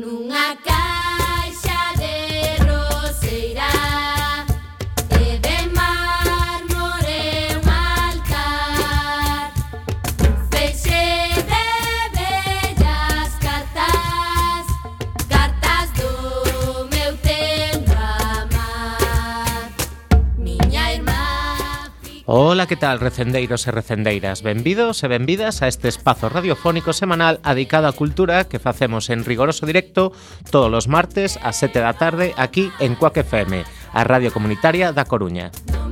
nunca Ola, que tal, recendeiros e recendeiras? Benvidos e benvidas a este espazo radiofónico semanal adicado á cultura que facemos en rigoroso directo todos os martes a 7 da tarde aquí en Cuac FM, a Radio Comunitaria da Coruña. Música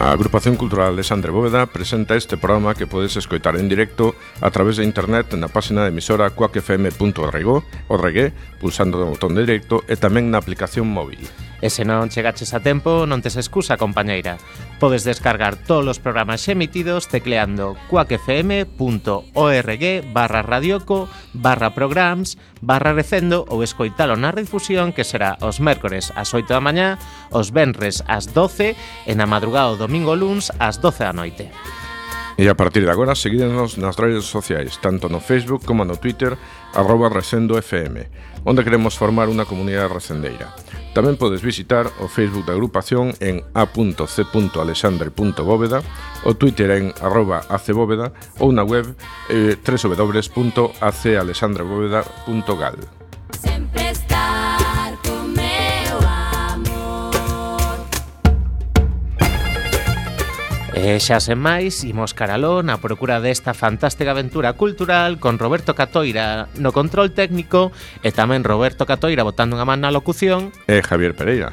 A Agrupación Cultural Alexandre Bóveda presenta este programa que podes escoitar en directo a través de internet na página de emisora cuacfm.org, pulsando o botón de directo e tamén na aplicación móvil. E se non chegaches a tempo, non tes excusa, compañeira. Podes descargar todos os programas emitidos tecleando cuacfm.org barra radioco barra programs barra recendo ou escoitalo na redifusión que será os mércores ás 8 da mañá, os venres ás 12 e na madrugada o domingo luns ás 12 da noite. E a partir de agora, seguídenos nas redes sociais, tanto no Facebook como no Twitter, arroba recendofm, onde queremos formar unha comunidade recendeira. Tamén podes visitar o Facebook da agrupación en a.c.alexandre.bóveda, o Twitter en arroba acbóveda ou na web eh, www.acalexandrebóveda.gal. Sempre E xa sen máis, imos caralón a procura desta fantástica aventura cultural con Roberto Catoira no control técnico e tamén Roberto Catoira botando unha man na locución e Javier Pereira.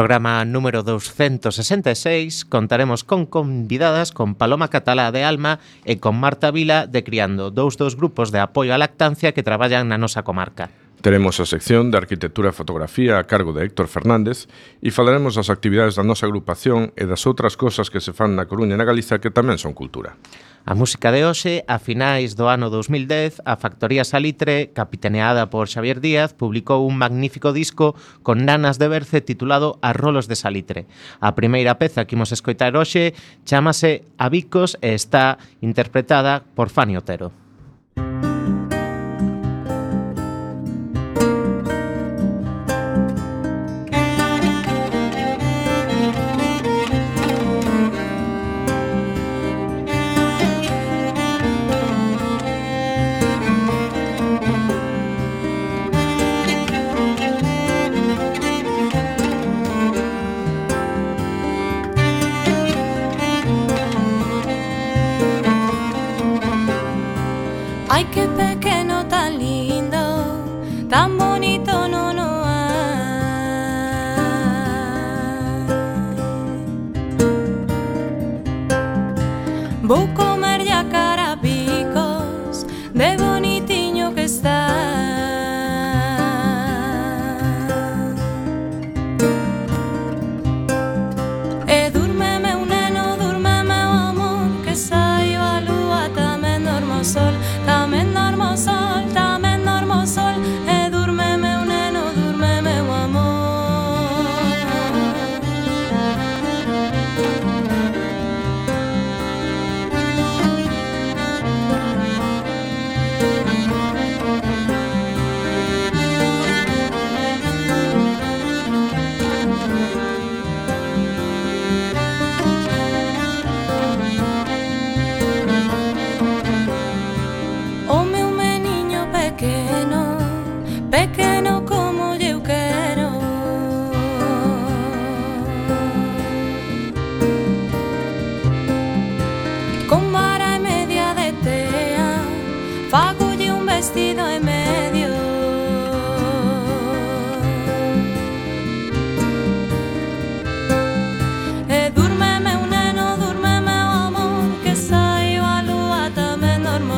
programa número 266 contaremos con convidadas con Paloma Catalá de Alma e con Marta Vila de Criando, dous dos grupos de apoio á lactancia que traballan na nosa comarca. Teremos a sección de Arquitectura e Fotografía a cargo de Héctor Fernández e falaremos das actividades da nosa agrupación e das outras cosas que se fan na Coruña e na Galiza que tamén son cultura. A música de hoxe, a finais do ano 2010, a Factoría Salitre, capitaneada por Xavier Díaz, publicou un magnífico disco con nanas de berce titulado A rolos de Salitre. A primeira peza que imos escoitar hoxe chamase Abicos e está interpretada por Fani Otero.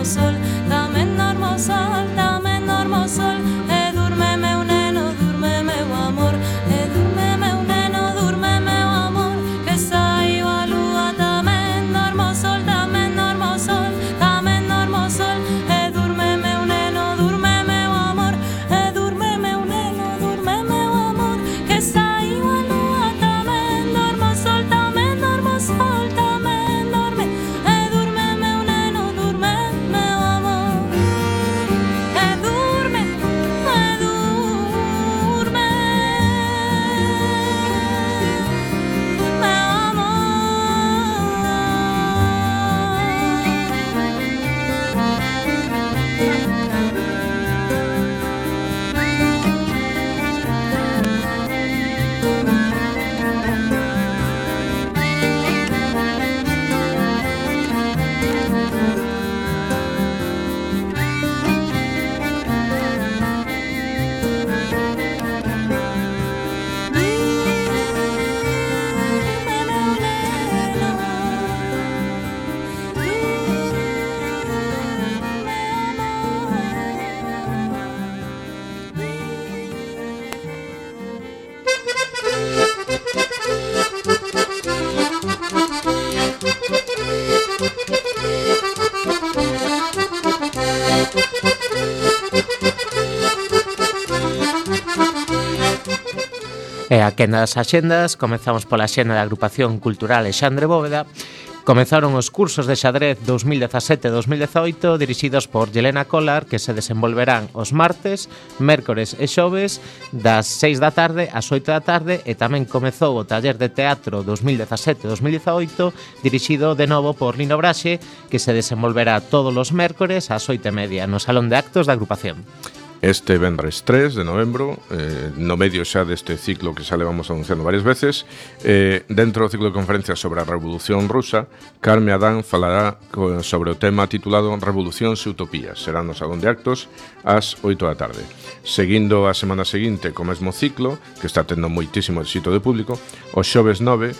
sol. Quenda nas axendas comezamos pola xena da agrupación cultural Alexandre Bóveda Comenzaron os cursos de xadrez 2017-2018 dirixidos por Yelena Collar que se desenvolverán os martes, mércores e xoves das 6 da tarde ás 8 da tarde e tamén comezou o taller de teatro 2017-2018 dirixido de novo por Lino Braxe que se desenvolverá todos os mércores ás 8 e media no Salón de Actos da agrupación este vendres 3 de novembro, eh, no medio xa deste ciclo que xa levamos anunciando varias veces, eh, dentro do ciclo de conferencias sobre a Revolución Rusa, Carme Adán falará sobre o tema titulado Revolucións e Utopías. Será no Salón de Actos ás 8 da tarde. Seguindo a semana seguinte co mesmo ciclo, que está tendo moitísimo éxito de público, o xoves 9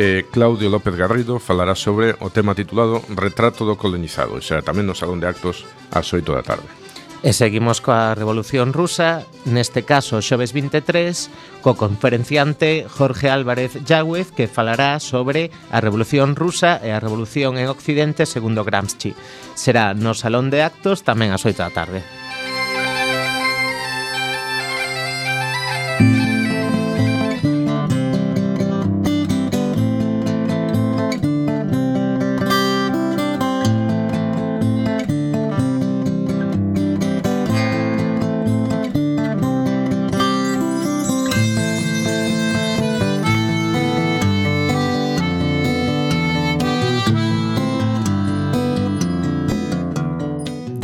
eh, Claudio López Garrido falará sobre o tema titulado Retrato do colonizado, e será tamén no Salón de Actos ás 8 da tarde. E seguimos coa Revolución Rusa, neste caso xoves 23, co conferenciante Jorge Álvarez Yagüez, que falará sobre a Revolución Rusa e a Revolución en Occidente segundo Gramsci. Será no Salón de Actos tamén ás 8 da tarde.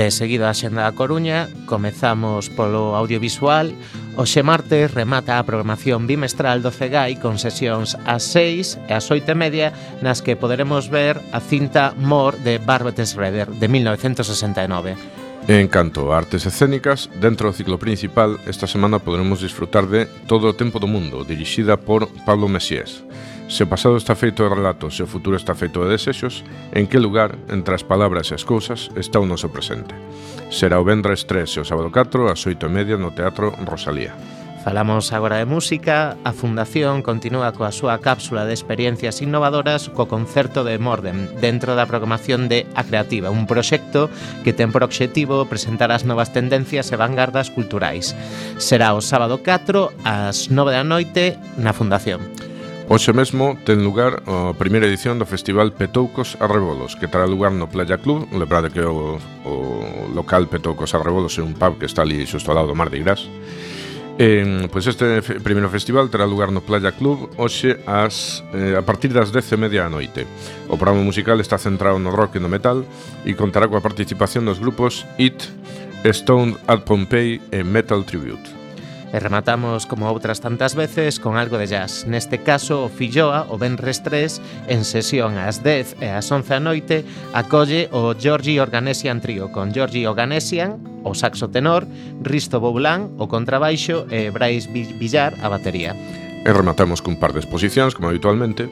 E seguido a Xenda da Coruña, comezamos polo audiovisual. Oxe martes remata a programación bimestral do CEGAI con sesións ás 6 e ás 8 e media nas que poderemos ver a cinta Mor de Barbet Schroeder de 1969. En canto a artes escénicas, dentro do ciclo principal, esta semana poderemos disfrutar de Todo o tempo do mundo, dirixida por Pablo Messiés. Se o pasado está feito de relatos e o futuro está feito de desexos, en que lugar, entre as palabras e as cousas, está o noso presente? Será o Vendres 3 e o sábado 4 ás 8 e media no Teatro Rosalía. Falamos agora de música, a Fundación continúa coa súa cápsula de experiencias innovadoras co concerto de Morden dentro da programación de A Creativa, un proxecto que ten por obxectivo presentar as novas tendencias e vanguardas culturais. Será o sábado 4 ás 9 da noite na Fundación. Hoxe mesmo ten lugar a primeira edición do Festival Petoucos a Rebolos, que terá lugar no Playa Club, lembrade que o, o local Petoucos a Rebolos é un pub que está ali xusto ao lado do Mar de Gras. Eh, pois este fe, primeiro festival terá lugar no Playa Club hoxe as, eh, a partir das 10 e media da noite. O programa musical está centrado no rock e no metal e contará coa participación dos grupos It, Stone at Pompeii e Metal Tribute. E rematamos, como outras tantas veces, con algo de jazz. Neste caso, o Filloa, o Benres 3, en sesión ás 10 e ás 11 da noite, acolle o Georgi Organesian Trio, con Georgi Organesian, o saxo tenor, Risto Boulan, o contrabaixo e Brais Villar, a batería. E rematamos cun par de exposicións, como habitualmente.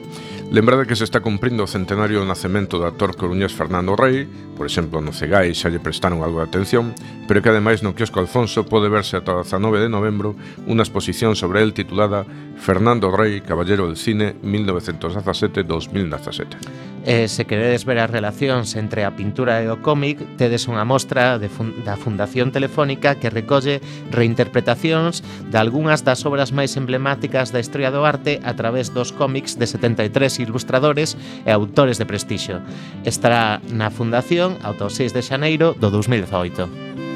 Lembrade que se está cumprindo o centenario do nacemento do actor coruñés Fernando Rey, por exemplo, no Cegai xa lle prestaron algo de atención, pero que ademais no quiosco Alfonso pode verse ata o 19 de novembro unha exposición sobre el titulada Fernando Rey, Caballero del Cine 1917-2017. E se queredes ver as relacións entre a pintura e o cómic, tedes unha mostra de fun da Fundación Telefónica que recolle reinterpretacións de algunhas das obras máis emblemáticas da historia do arte a través dos cómics de 73 ilustradores e autores de prestixo. Estará na Fundación ata o 6 de xaneiro do 2018.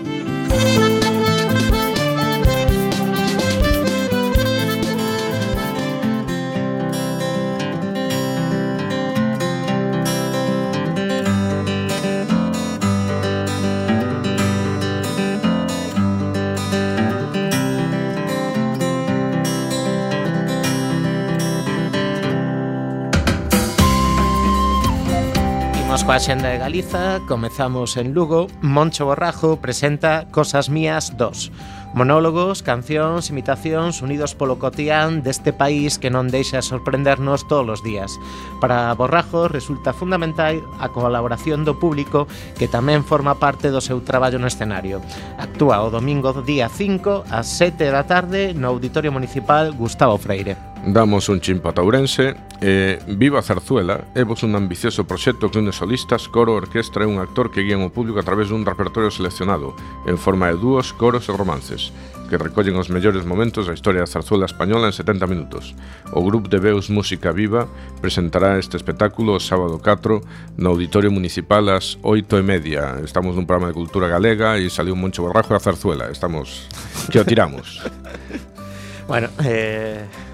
Xenda de Galiza, comezamos en Lugo, Moncho Borrajo presenta Cosas Mías 2. Monólogos, cancións, imitacións unidos polo cotián deste país que non deixa sorprendernos todos os días. Para Borrajo resulta fundamental a colaboración do público que tamén forma parte do seu traballo no escenario. Actúa o domingo día 5 ás 7 da tarde no Auditorio Municipal Gustavo Freire. Damos un chimpo a Ourense eh, Viva Zarzuela é vos un ambicioso proxecto que une solistas, coro, orquestra e un actor que guían o público a través dun repertorio seleccionado en forma de dúos, coros e romances que recollen os mellores momentos da historia da zarzuela española en 70 minutos. O grupo de Beus Música Viva presentará este espectáculo o sábado 4 no Auditorio Municipal ás 8 e media. Estamos nun programa de cultura galega e saliu un moncho borrajo da zarzuela. Estamos... que o tiramos. bueno, eh...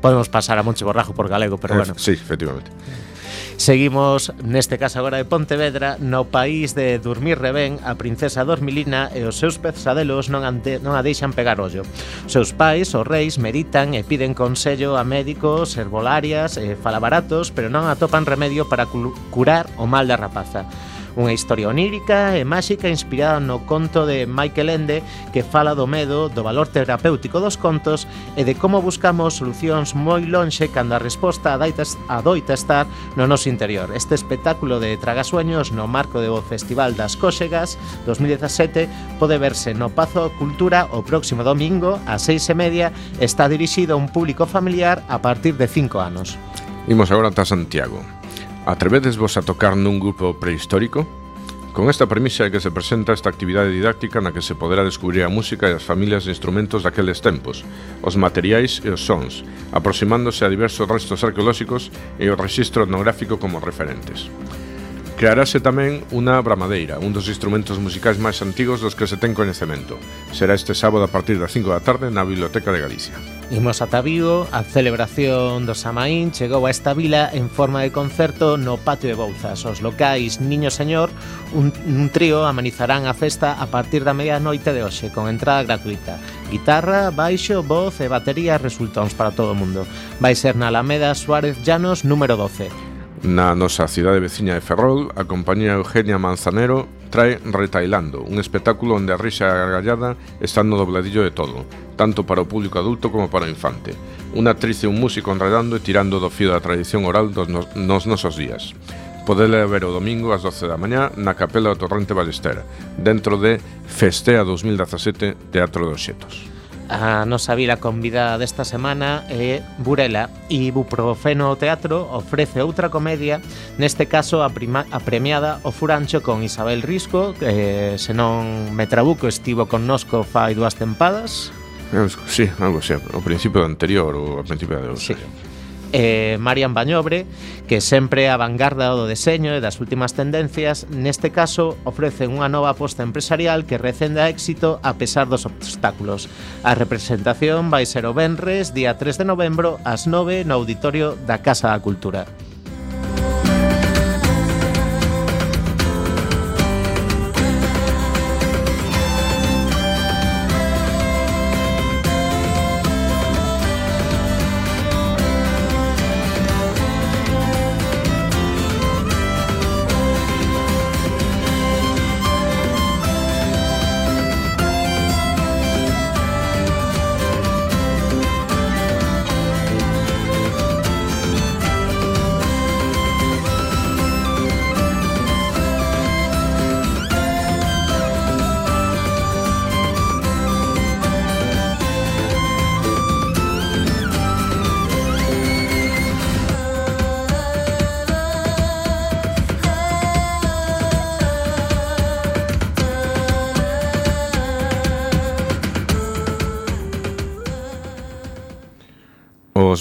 Podemos pasar a Monche Borrajo por galego, pero eh, bueno. Sí, efectivamente. Seguimos neste caso agora de Pontevedra No país de Dormir Revén A princesa Dormilina e os seus pesadelos non, ante, non a deixan pegar ollo os Seus pais, os reis, meritan E piden consello a médicos, herbolarias E falabaratos Pero non atopan remedio para curar o mal da rapaza Unha historia onírica e máxica inspirada no conto de Michael Ende que fala do medo, do valor terapéutico dos contos e de como buscamos solucións moi lonxe cando a resposta adoita estar no noso interior. Este espectáculo de Tragasueños no marco do Festival das Cóxegas 2017 pode verse no Pazo Cultura o próximo domingo ás seis e media está dirixido a un público familiar a partir de 5 anos. Imos agora ata Santiago. Atrevedesvos a tocar nun grupo prehistórico? Con esta premisa é que se presenta esta actividade didáctica na que se poderá descubrir a música e as familias de instrumentos daqueles tempos, os materiais e os sons, aproximándose a diversos restos arqueolóxicos e o rexistro etnográfico como referentes. Crearase tamén unha bramadeira, un dos instrumentos musicais máis antigos dos que se ten coñecemento. Será este sábado a partir das 5 da tarde na Biblioteca de Galicia. Imos ata Vigo, a celebración do Samaín chegou a esta vila en forma de concerto no Patio de Bouzas. Os locais Niño Señor, un, un trío amenizarán a festa a partir da medianoite de hoxe, con entrada gratuita. Guitarra, baixo, voz e batería resultóns para todo o mundo. Vai ser na Alameda Suárez Llanos número 12. Na nosa cidade veciña de Ferrol, a compañía Eugenia Manzanero trae Retailando, un espectáculo onde a risa e a gargallada están no dobladillo de todo, tanto para o público adulto como para o infante. Unha actriz e un músico enredando e tirando do fío da tradición oral dos nos, nos nosos días. Podele ver o domingo ás 12 da mañá na Capela do Torrente Ballester, dentro de Festea 2017 Teatro dos Xetos. A nosa vila convidada desta semana é Burela e Buprofeno o Teatro ofrece outra comedia, neste caso a, prima, a premiada O Furancho con Isabel Risco, que eh, me Metrabuco estivo con nosco fai dúas tempadas. Eu, sí, algo así, ao principio anterior ou ao principio de outro. Sí e Marian Bañobre, que sempre a vanguarda do deseño e das últimas tendencias, neste caso ofrecen unha nova aposta empresarial que recenda éxito a pesar dos obstáculos. A representación vai ser o Benres, día 3 de novembro, ás 9 no Auditorio da Casa da Cultura.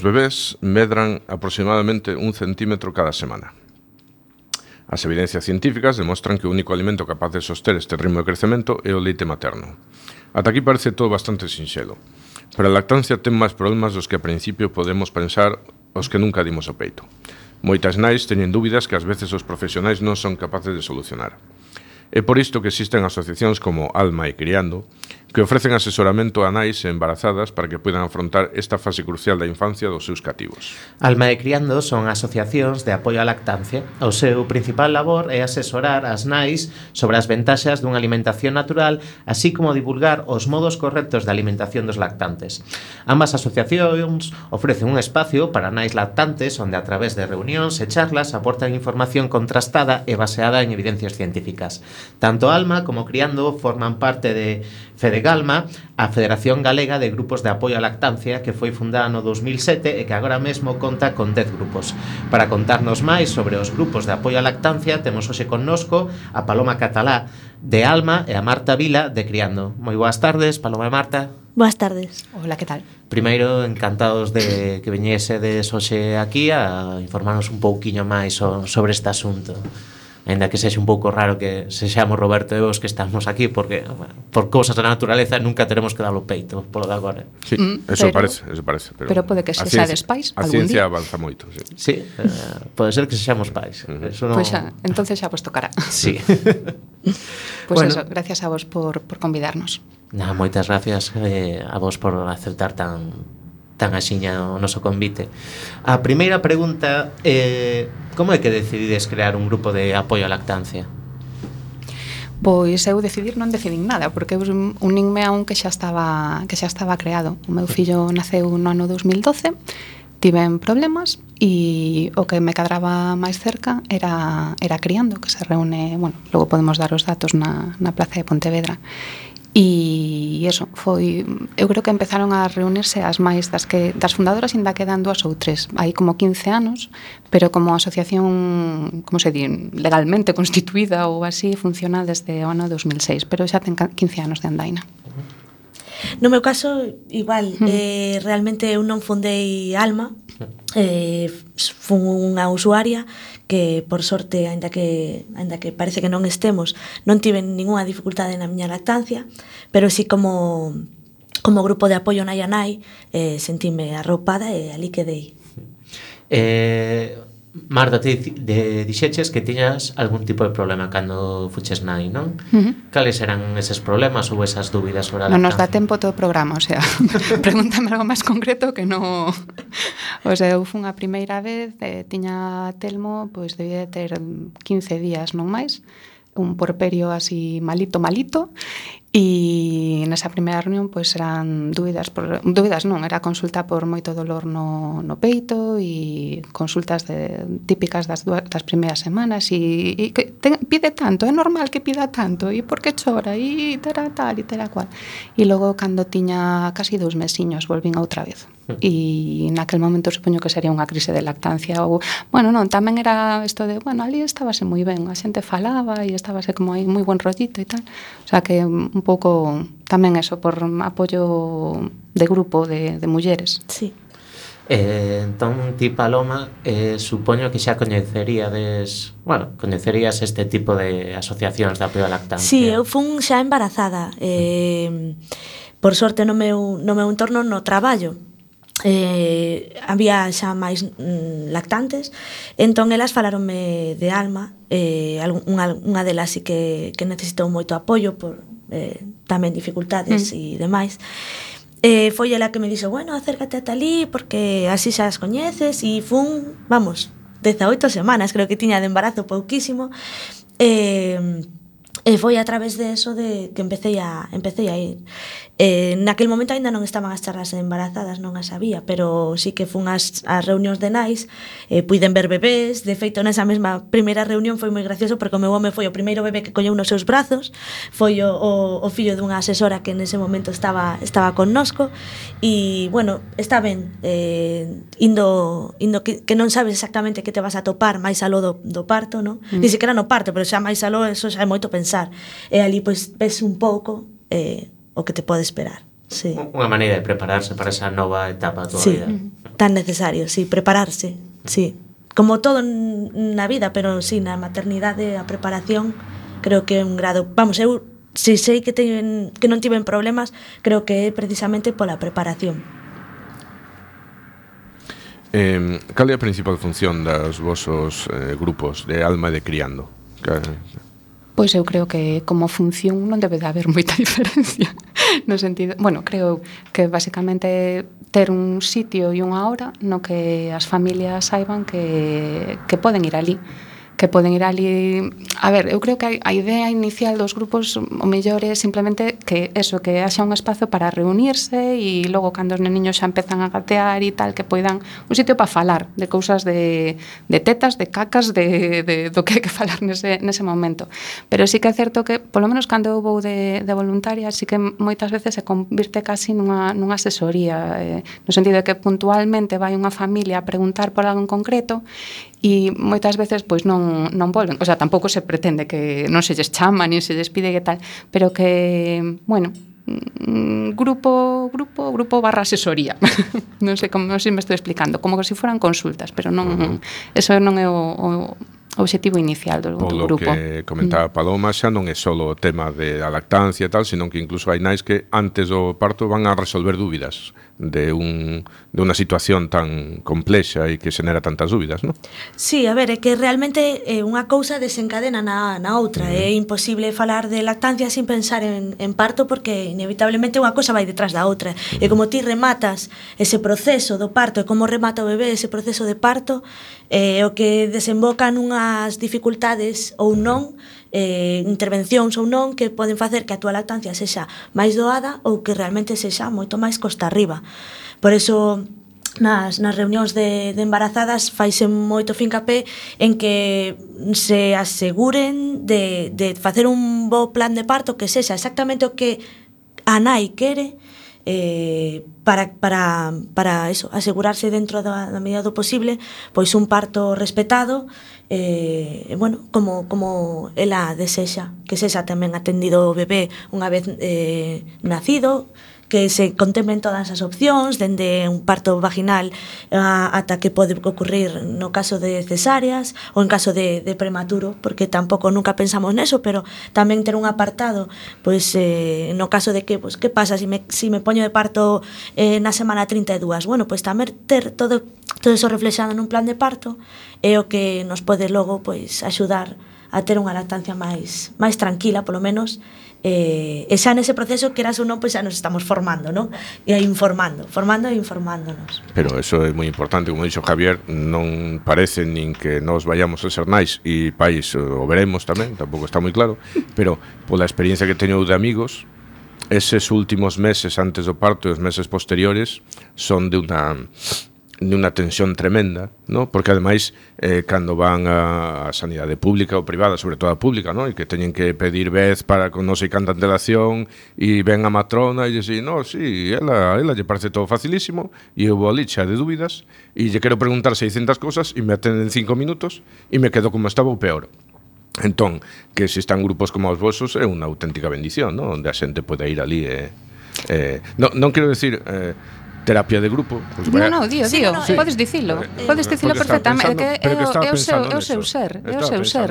bebés medran aproximadamente un centímetro cada semana. As evidencias científicas demostran que o único alimento capaz de soster este ritmo de crecemento é o leite materno. Ata aquí parece todo bastante sinxelo, pero a lactancia ten máis problemas dos que a principio podemos pensar os que nunca dimos o peito. Moitas nais teñen dúbidas que ás veces os profesionais non son capaces de solucionar. É por isto que existen asociacións como Alma e Criando que ofrecen asesoramento a nais e embarazadas para que poidan afrontar esta fase crucial da infancia dos seus cativos. Alma e Criando son asociacións de apoio á lactancia. O seu principal labor é asesorar as nais sobre as ventaxas dunha alimentación natural, así como divulgar os modos correctos de alimentación dos lactantes. Ambas asociacións ofrecen un espacio para nais lactantes onde a través de reunións e charlas aportan información contrastada e baseada en evidencias científicas. Tanto Alma como Criando forman parte de Fedegalma, a Federación Galega de Grupos de Apoio á Lactancia, que foi fundada no 2007 e que agora mesmo conta con 10 grupos. Para contarnos máis sobre os grupos de apoio á lactancia, temos hoxe connosco a Paloma Catalá de Alma e a Marta Vila de Criando. Moi boas tardes, Paloma e Marta. Boas tardes. Hola, que tal? Primeiro, encantados de que veñesedes hoxe aquí a informarnos un pouquiño máis sobre este asunto. Ainda que sexe un pouco raro que sexamos Roberto e vos que estamos aquí porque bueno, por cousas da naturaleza nunca teremos que dar o peito polo de agora. Sí, mm, eso pero, parece, eso parece, pero, pero pode que se sexades pais A ciencia día. avanza moito, sí. Sí, eh, uh, pode ser que sexamos pais. Eso non... Pois pues xa, entonces xa vos tocará. Sí. pois pues bueno. eso, gracias a vos por por convidarnos. Nada, moitas gracias eh, a vos por aceptar tan tan axiña o noso convite. A primeira pregunta é eh, como é que decidides crear un grupo de apoio á lactancia? Pois eu decidir non decidín nada, porque eu uninme a un que xa estaba que xa estaba creado. O meu fillo naceu no ano 2012, tiven problemas e o que me cadraba máis cerca era era criando, que se reúne, bueno, logo podemos dar os datos na, na Plaza de Pontevedra. E eso, foi, eu creo que empezaron a reunirse as máis das que das fundadoras ainda quedan dúas ou tres, hai como 15 anos, pero como asociación, como se di, legalmente constituída ou así, funciona desde o ano 2006, pero xa ten 15 anos de andaina. No meu caso, igual, eh, realmente eu non fundei Alma, eh, fun unha usuaria que por sorte, aínda que aínda que parece que non estemos, non tiven ningunha dificultade na miña lactancia, pero si sí como como grupo de apoio nai a nai, eh, sentime arropada e ali quedei. Eh, Marta, ti de, dixeches que tiñas algún tipo de problema cando fuches nai, non? Uh -huh. Cales eran eses problemas ou esas dúbidas sobre a Non nos dá tempo todo o programa, o sea, pregúntame algo máis concreto que non... O sea, eu fun a primeira vez, eh, tiña Telmo, pois debía de ter 15 días, non máis, un porperio así malito, malito, E nesa primeira reunión pois eran dúbidas por dúbidas non, era consulta por moito dolor no, no peito e consultas de, típicas das dúas, das primeiras semanas e, e que ten, pide tanto, é normal que pida tanto e por que chora e terá tal e terá cual. E logo cando tiña casi dous mesiños volvín outra vez. Hmm. E naquel momento supoño que sería unha crise de lactancia ou, bueno, non, tamén era isto de, bueno, ali estábase moi ben, a xente falaba e estábase como aí moi buen rollito e tal. O sea que un pouco tamén eso, por apoio de grupo de, de mulleres. Sí. Eh, entón, ti, Paloma, eh, supoño que xa coñeceríades, bueno, coñecerías este tipo de asociacións de apoio á lactancia. Sí, eu fun xa embarazada. Eh, por sorte, no meu, no meu entorno no traballo, eh, había xa máis mm, lactantes entón elas falaronme de alma eh, algún, unha, unha delas sí que, que necesitou moito apoio por, eh, tamén dificultades mm. e demais. Eh, foi ela que me dixo, bueno, acércate a talí porque así xa as coñeces e fun, vamos, 18 semanas creo que tiña de embarazo pouquísimo eh, e foi a través de eso de que empecé a, empecé a ir Eh, naquel momento aínda non estaban as charlas embarazadas, non as sabía, pero sí que fun as, as reunións de nais, eh, puiden ver bebés, de feito nesa mesma primeira reunión foi moi gracioso porque o meu home foi o primeiro bebé que colleu nos seus brazos, foi o, o, o fillo dunha asesora que nese momento estaba estaba connosco e bueno, está ben eh, indo, indo que, que non sabes exactamente que te vas a topar máis aló do, do parto, non? Mm. Ni sequera no parto, pero xa máis aló, eso xa é moito pensar. E ali pois ves un pouco eh, o que te pode esperar. Sí. Unha maneira de prepararse para esa nova etapa da tua sí. vida. Mm. Tan necesario, sí, prepararse, sí. Como todo na vida, pero sí, na maternidade, a preparación, creo que é un grado... Vamos, eu si sei que, teñen, que non tiven problemas, creo que é precisamente pola preparación. Eh, cal é a principal función dos vosos eh, grupos de Alma e de Criando? Que pois eu creo que como función non debe de haber moita diferencia no sentido, bueno, creo que basicamente ter un sitio e unha hora no que as familias saiban que, que poden ir ali que poden ir ali... A ver, eu creo que a idea inicial dos grupos o mellor é simplemente que eso, que haxa un espazo para reunirse e logo cando os neniños xa empezan a gatear e tal, que poidan un sitio para falar de cousas de, de tetas, de cacas, de, de do que hai que falar nese, nese momento. Pero sí que é certo que, polo menos cando eu vou de, de voluntaria, sí que moitas veces se convirte casi nunha, nunha asesoría, eh, no sentido de que puntualmente vai unha familia a preguntar por algo en concreto e moitas veces pois non, non volven. O sea, tampouco se pretende que non se lles chama, nin se despide pide que tal, pero que, bueno, mm, grupo, grupo, grupo barra asesoría. non sei como se me estou explicando, como que se si consultas, pero non uh -huh. eso non é o, o obxectivo inicial do, Polo do grupo. que comentaba mm. Paloma, xa non é só o tema de a lactancia e tal, senón que incluso hai nais que antes do parto van a resolver dúbidas de, un, de unha situación tan complexa e que xenera tantas dúbidas, non? Sí, a ver, é que realmente eh, unha cousa desencadena na, na outra. Uh -huh. É imposible falar de lactancia sin pensar en, en parto porque inevitablemente unha cousa vai detrás da outra. Uh -huh. E como ti rematas ese proceso do parto e como remata o bebé ese proceso de parto, eh, o que desemboca nunhas dificultades ou non, uh -huh eh, intervencións ou non que poden facer que a túa lactancia sexa máis doada ou que realmente sexa moito máis costa arriba. Por eso nas, nas reunións de, de embarazadas faise moito fincapé en que se aseguren de, de facer un bo plan de parto que sexa exactamente o que a nai quere eh, para, para, para eso, asegurarse dentro da, da medida do posible pois un parto respetado eh, bueno, como, como ela desexa que sexa tamén atendido o bebé unha vez eh, nacido, que se contemplen todas as opcións, dende un parto vaginal a, ata que pode ocurrir no caso de cesáreas ou en caso de, de prematuro, porque tampouco nunca pensamos neso, pero tamén ter un apartado, pois eh, no caso de que, pois, que pasa se si me, si me poño de parto eh, na semana 32? Bueno, pois tamén ter todo, todo eso reflexado nun plan de parto é o que nos pode logo pois axudar a ter unha lactancia máis máis tranquila, polo menos, eh, e xa nese proceso que eras ou non, pois xa nos estamos formando, non? E informando, formando e informándonos. Pero eso é moi importante, como dixo Javier, non parece nin que nos vayamos a ser nais e pais o veremos tamén, tampouco está moi claro, pero pola experiencia que teño de amigos, eses últimos meses antes do parto e os meses posteriores son de unha nunha tensión tremenda, no? porque ademais eh, cando van a, a sanidade pública ou privada, sobre todo a pública, no? e que teñen que pedir vez para con non sei canta antelación e ven a matrona e dicen, no, si, sí, ela, ela lle parece todo facilísimo e eu vou ali xa de dúbidas e lle quero preguntar 600 cousas e me atenden 5 minutos e me quedo como estaba ou peor. Entón, que se están grupos como os vosos é unha auténtica bendición, ¿no? Onde a xente pode ir ali e... Eh, eh, non, non quero decir eh, terapia de grupo. Pues, no, no, dio, dio, no, sí. Eh, podes dicilo. Eh, eh podes dicilo perfectamente, pensando, que é o, é o seu, é o seu ser, é o seu ser.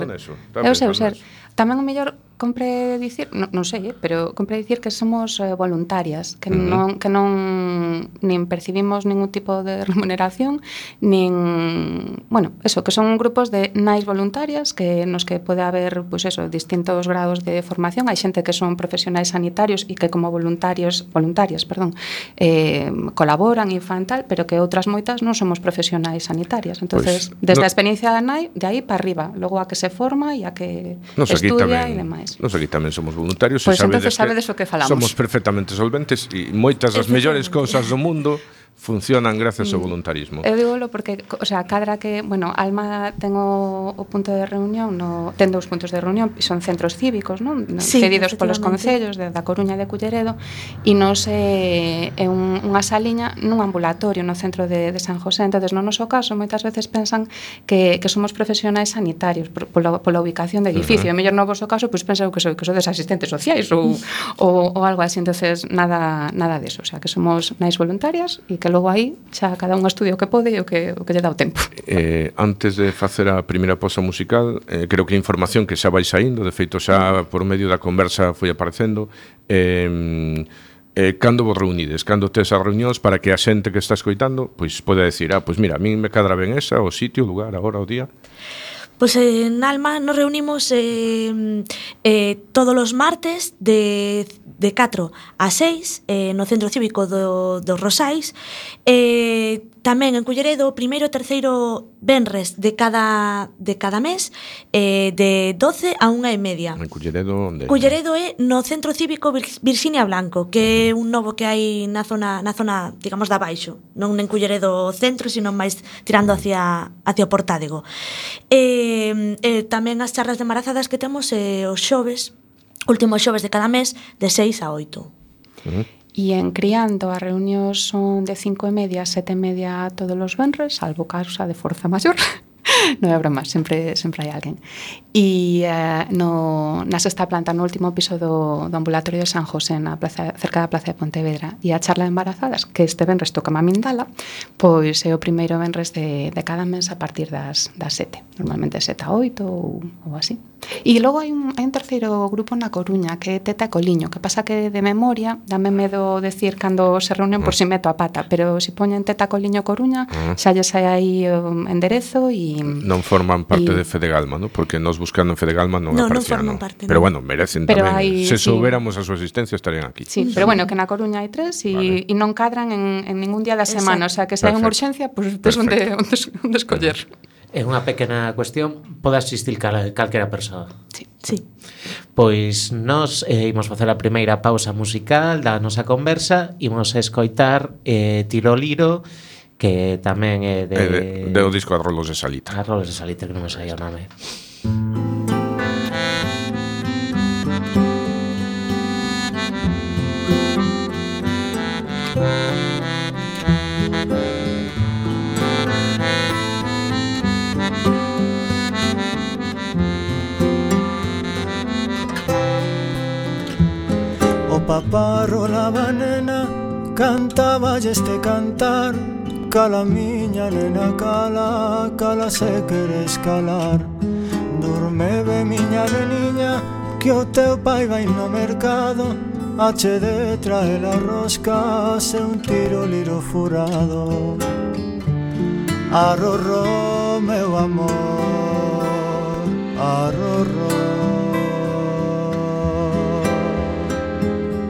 É o seu ser. Tamén o mellor compre dicir, non, non sei, eh, pero compre dicir que somos eh, voluntarias, que uh -huh. non que non nin percibimos ningún tipo de remuneración, nin, bueno, eso, que son grupos de nais voluntarias que nos que pode haber, pois pues eso, distintos grados de formación, hai xente que son profesionais sanitarios e que como voluntarios, voluntarias, perdón, eh, colaboran infantil, pero que outras moitas non somos profesionais sanitarias. Entonces, pues, desde no... a experiencia da nai, de aí para arriba, logo a que se forma e a que no, estudia e demais voluntarias. Nos aquí tamén somos voluntarios. Pois pues sabedes entonces sabedes o que falamos. Somos perfectamente solventes e moitas das mellores cousas do mundo funcionan gracias ao mm. voluntarismo. Eu digo porque, o sea, cadra que, bueno, Alma ten o, o punto de reunión, no, ten dous puntos de reunión, son centros cívicos, non? Sí, cedidos polos concellos de, da Coruña e de Culleredo, e nos é, é un, unha saliña nun ambulatorio no centro de, de San José. entonces no noso caso, moitas veces pensan que, que somos profesionais sanitarios por, pola, pola ubicación do edificio. Uh -huh. E mellor no vosso caso, pois pues, que, sou que sodes asistentes sociais ou, ou, ou algo así. entonces nada, nada deso. O sea, que somos nais voluntarias e que que logo aí xa cada un estudia o que pode e o que, o que lle dá o tempo. Eh, antes de facer a primeira posa musical, eh, creo que a información que xa vai saindo, de feito xa por medio da conversa foi aparecendo, eh, eh, cando vos reunides, cando tes as reunións para que a xente que está escoitando pois poda decir, ah, pois mira, a mí me cadra ben esa, o sitio, o lugar, a hora, o día. Pues en Alma nos reunimos eh, eh, todos os martes de, de 4 a 6 eh, no Centro Cívico do, dos Rosais eh, tamén en Culleredo o primeiro e terceiro venres de cada de cada mes eh, de 12 a 1 e media. En Culleredo onde? Culleredo é no Centro Cívico Virxinia Blanco, que é un novo que hai na zona na zona, digamos, da baixo, non en Culleredo centro, sino máis tirando hacia hacia o Portádego. Eh, eh, tamén as charlas de marazadas que temos eh, os xoves, últimos xoves de cada mes, de 6 a 8. Uh -huh. E en criando as reunións son de cinco e media a sete e media todos os venres, salvo causa de forza maior. non é broma, sempre, sempre hai alguén. E eh, no, na sexta planta, no último piso do, do ambulatorio de San José, na plaza, cerca da plaza de Pontevedra, e a charla de embarazadas, que este venres toca a Mindala, pois é o primeiro venres de, de cada mes a partir das, das sete, normalmente sete a oito ou, ou así. E logo hai un, hai un terceiro grupo na Coruña, que é Teta e Coliño, que pasa que de memoria dame medo decir cando se reúnen por mm. si meto a pata, pero se si poñen Teta Coliño Coruña, mm. xa lle sai aí o enderezo e... Non forman parte y... de Fedegalma, ¿no? porque nos buscando en Fedegalma non no, aparecían. Non, non parte, Pero bueno, merecen pero tamén. Hai, se soubéramos sí. a súa existencia estarían aquí. Sí, sí, pero bueno, que na Coruña hai tres e vale. Non cadran en, en ningún día da semana, Exacto. o sea que se hai unha urxencia, pois pues, tes onde, onde, onde escoller. Uh. É unha pequena cuestión, pode asistir cal, calquera persoa. Sí. sí. Pois nós eh, imos facer a primeira pausa musical da nosa conversa, imos escoitar eh, Tiroliro, que tamén é de... É de, de o disco Arrolos de Salita. Arrolos de Salita, que non me saía o nome. Música paparro la nena Cantaba este cantar Cala miña nena cala Cala se queres calar Dormebe miña neniña Que o teu pai vai no mercado Ache de trae la rosca Se un tiro liro furado. Arrorró meu amor Arrorró.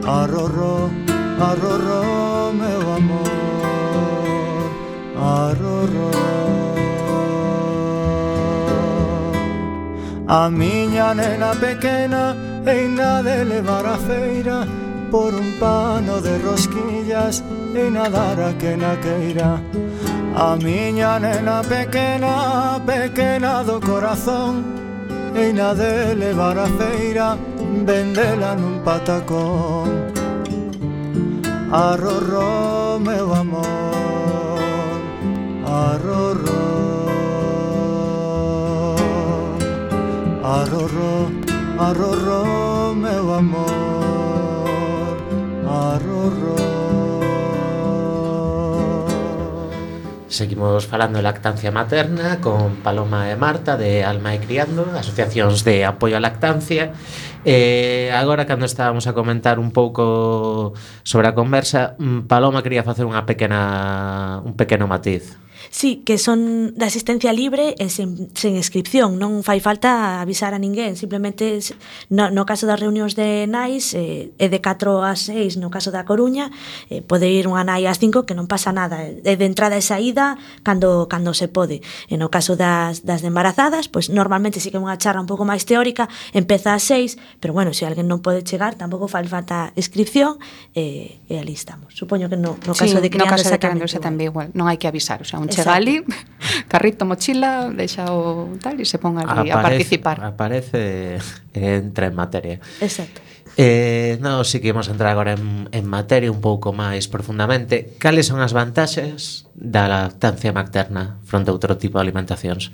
Arrorró, arrorró, meu amor, arrorró. A miña nena pequena eina de levar a feira por un pano de rosquillas e nadar a que na queira. A miña nena pequena, pequena do corazón, eina de levar a feira vendelan un patacón. A Rorró me va amor, a Rorró, a me va amor, a Rorró. Seguimos falando de lactancia materna con Paloma e Marta de Alma e Criando, asociacións de apoio á lactancia Eh, agora, cando estábamos a comentar un pouco sobre a conversa, mm, Paloma quería facer unha pequena, un pequeno matiz. Sí, que son de asistencia libre e sen, sen inscripción, non fai falta avisar a ninguén, simplemente no, no caso das reunións de nais eh, é de 4 a 6 no caso da Coruña, eh, pode ir unha nai ás 5 que non pasa nada, é de entrada e saída cando cando se pode. E no caso das, das de embarazadas, pois pues, normalmente sí que é unha charla un pouco máis teórica, empeza a 6, pero bueno, se alguén non pode chegar, tampouco fai falta inscripción eh, e ali estamos. Supoño que no, no caso sí, de criandosa, no caso de criandosa tamén igual. igual, non hai que avisar, o sea, un chega ali, carrito, mochila, deixa o tal e se pon ali aparece, a participar. Aparece entra en materia. Exacto. Eh, non, si que imos entrar agora en, en materia un pouco máis profundamente. Cales son as vantaxes da lactancia materna fronte a outro tipo de alimentacións?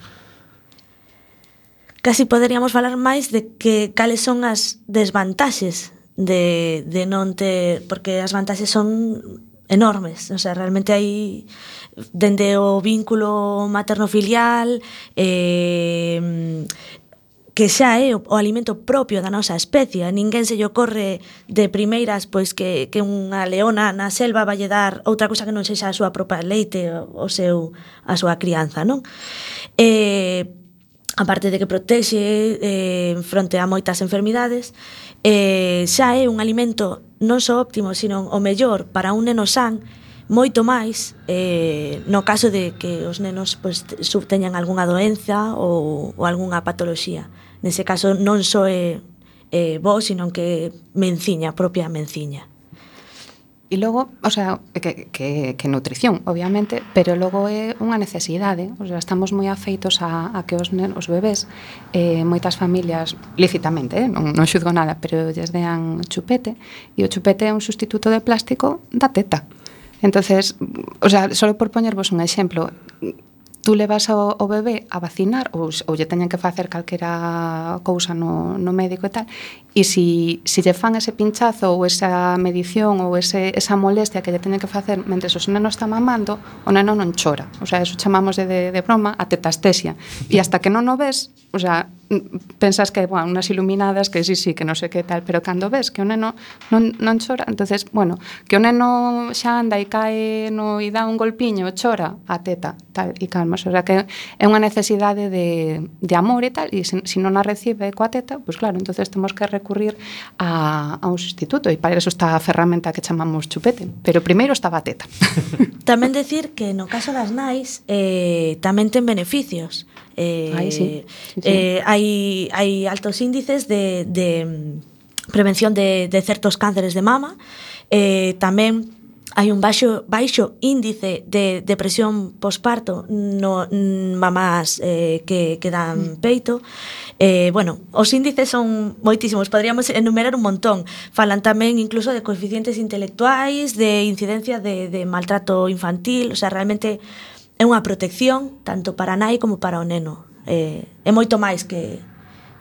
Casi poderíamos falar máis de que cales son as desvantaxes de, de non ter... Porque as vantaxes son enormes, o sea, realmente hai dende o vínculo materno-filial eh, que xa é o, o alimento propio da nosa especie, a ninguén se lle ocorre de primeiras pois que, que unha leona na selva vai dar outra cousa que non sexa a súa propia leite o seu a súa crianza, non? Eh, aparte de que protexe eh, fronte a moitas enfermidades, eh, xa é un alimento non só óptimo, sino o mellor para un neno san, moito máis eh, no caso de que os nenos pois, subteñan algunha doenza ou, ou algunha patoloxía. Nese caso non só é eh, bo, sino que menciña, propia menciña. E logo, o sea, que, que, que nutrición, obviamente, pero logo é unha necesidade, o sea, estamos moi afeitos a, a que os, os bebés, eh, moitas familias, lícitamente, eh, non, non xuzgo nada, pero lles dean chupete, e o chupete é un sustituto de plástico da teta. Entonces, o sea, solo por poñervos un exemplo, tú levas ao, ao bebé a vacinar ou, ou lle teñen que facer calquera cousa no, no médico e tal e si, si lle fan ese pinchazo ou esa medición ou ese, esa molestia que lle teñen que facer mentre o neno está mamando o neno non chora. O sea, eso chamamos de, de, de broma a tetastesia e hasta que non o ves o sea, pensas que, bueno, unas iluminadas que sí, sí, que non sei que tal, pero cando ves que o neno non, non chora, entonces, bueno, que o neno xa anda e cae no, e dá un golpiño, chora a teta, tal, e calmas, o sea, que é unha necesidade de, de amor e tal, e se, se non a recibe coa teta, pois pues claro, entonces temos que recurrir a, a un sustituto, e para eso está a ferramenta que chamamos chupete, pero primeiro estaba a teta. tamén decir que no caso das nais, eh, tamén ten beneficios, Eh, Ay, sí. Sí, sí. Eh, hai, hai altos índices de, de mm, prevención de, de certos cánceres de mama, eh, tamén hai un baixo baixo índice de depresión posparto no mm, mamás eh, que que dan mm. peito. Eh, bueno, os índices son moitísimos, podríamos enumerar un montón. Falan tamén incluso de coeficientes intelectuais, de incidencia de de maltrato infantil, o sea, realmente é unha protección tanto para a nai como para o neno. É, é moito máis que,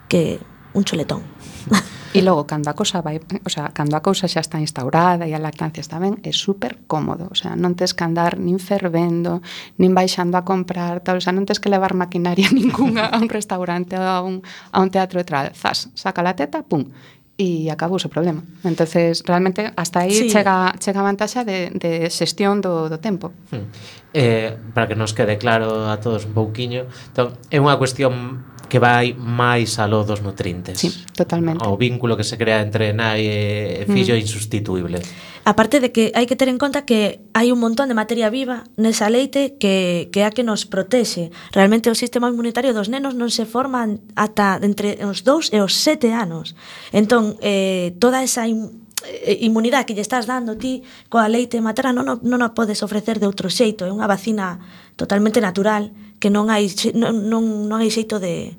que un chuletón. E logo, cando a cousa vai, o sea, cando a cousa xa está instaurada e a lactancia está ben, é super cómodo, o sea, non tes que andar nin fervendo, nin baixando a comprar, tal, o sea, non tes que levar maquinaria ningunha a un restaurante ou a un, a un teatro e tal, zas, saca la teta, pum, e acabou o problema. Entonces, realmente hasta aí sí. chega chega a vantaxa de de xestión do do tempo. Hmm eh, para que nos quede claro a todos un pouquiño. Entón, é unha cuestión que vai máis aló dos nutrientes Sí, totalmente. O vínculo que se crea entre nai e mm. fillo mm. é insustituible. Aparte de que hai que ter en conta que hai un montón de materia viva nesa leite que, que é a que nos protexe. Realmente o sistema inmunitario dos nenos non se forma ata entre os 2 e os 7 anos. Entón, eh, toda esa in Eh, inmunidade que lle estás dando ti coa leite materna non, non a podes ofrecer de outro xeito, é unha vacina totalmente natural que non hai non, non, non hai xeito de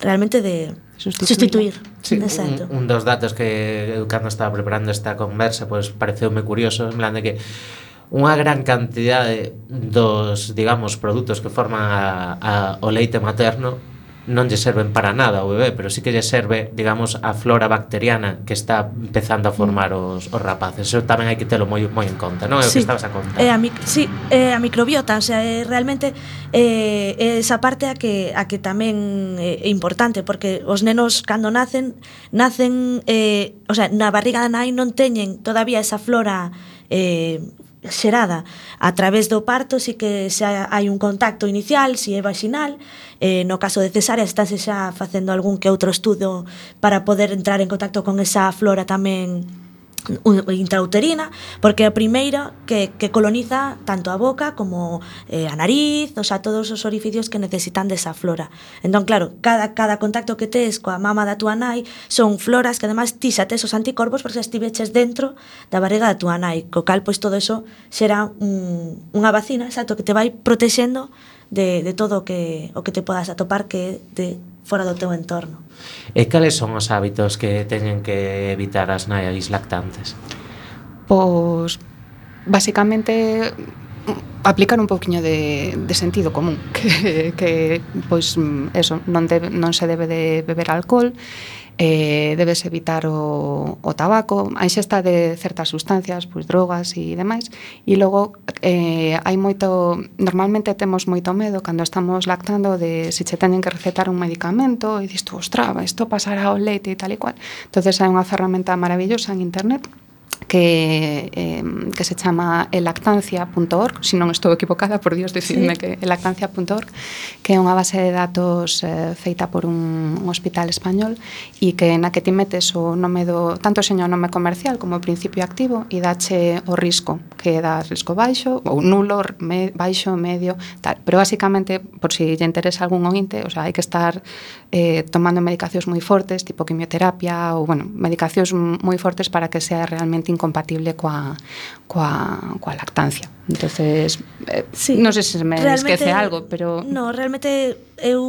realmente de sustituir. sustituir. Sí, Exacto. Un, un dos datos que eu cando estaba preparando esta conversa, pois pues, pareceume curioso, en plan de que unha gran cantidade dos, digamos, produtos que forman a, a, o leite materno non lle serven para nada ao bebé, pero sí que lle serve, digamos, a flora bacteriana que está empezando a formar os, os rapaces. Eso tamén hai que telo moi moi en conta, non? É o sí. que estabas a contar. É a mic sí, é a microbiota, o sea, é realmente é, é esa parte a que a que tamén eh, é importante porque os nenos cando nacen nacen eh, o sea, na barriga da nai non teñen todavía esa flora eh, xerada. A través do parto si que xa hai un contacto inicial, si é vaginal eh, no caso de cesárea estáse xa facendo algún que outro estudo para poder entrar en contacto con esa flora tamén intrauterina, porque é a primeira que, que coloniza tanto a boca como eh, a nariz, o sea, todos os orificios que necesitan desa flora. Entón, claro, cada, cada contacto que tes coa mama da tua nai son floras que además ti xa tes os anticorpos porque estiveches dentro da barriga da tua nai, co cal, pois todo eso será un, unha vacina, exacto, que te vai protexendo de, de todo o que, o que te podas atopar que é de fora do teu entorno. E cales son os hábitos que teñen que evitar as nais lactantes? Pois, basicamente, aplicar un pouquiño de, de sentido común que, que pois eso non, debe, non se debe de beber alcohol eh, debes evitar o, o tabaco, a xesta de certas sustancias, pois drogas e demais, e logo eh, hai moito, normalmente temos moito medo cando estamos lactando de se che teñen que recetar un medicamento e dis tú, ostra, isto pasará ao leite e tal e cual. entonces hai unha ferramenta maravillosa en internet que, eh, que se chama elactancia.org, se si non estou equivocada, por Dios, decidme sí. que elactancia.org, que é unha base de datos eh, feita por un, un hospital español e que na que ti metes o nome do, tanto seño nome comercial como o principio activo e dache o risco, que dá risco baixo ou nulo, me, baixo, medio, tal. Pero basicamente, por si lle interesa algún ointe, o sea, hai que estar eh, tomando medicacións moi fortes, tipo quimioterapia ou, bueno, medicacións moi fortes para que sea realmente incompatible coa, coa, coa lactancia. Entonces, eh, sí. non sei se me esquece algo, pero... No, realmente eu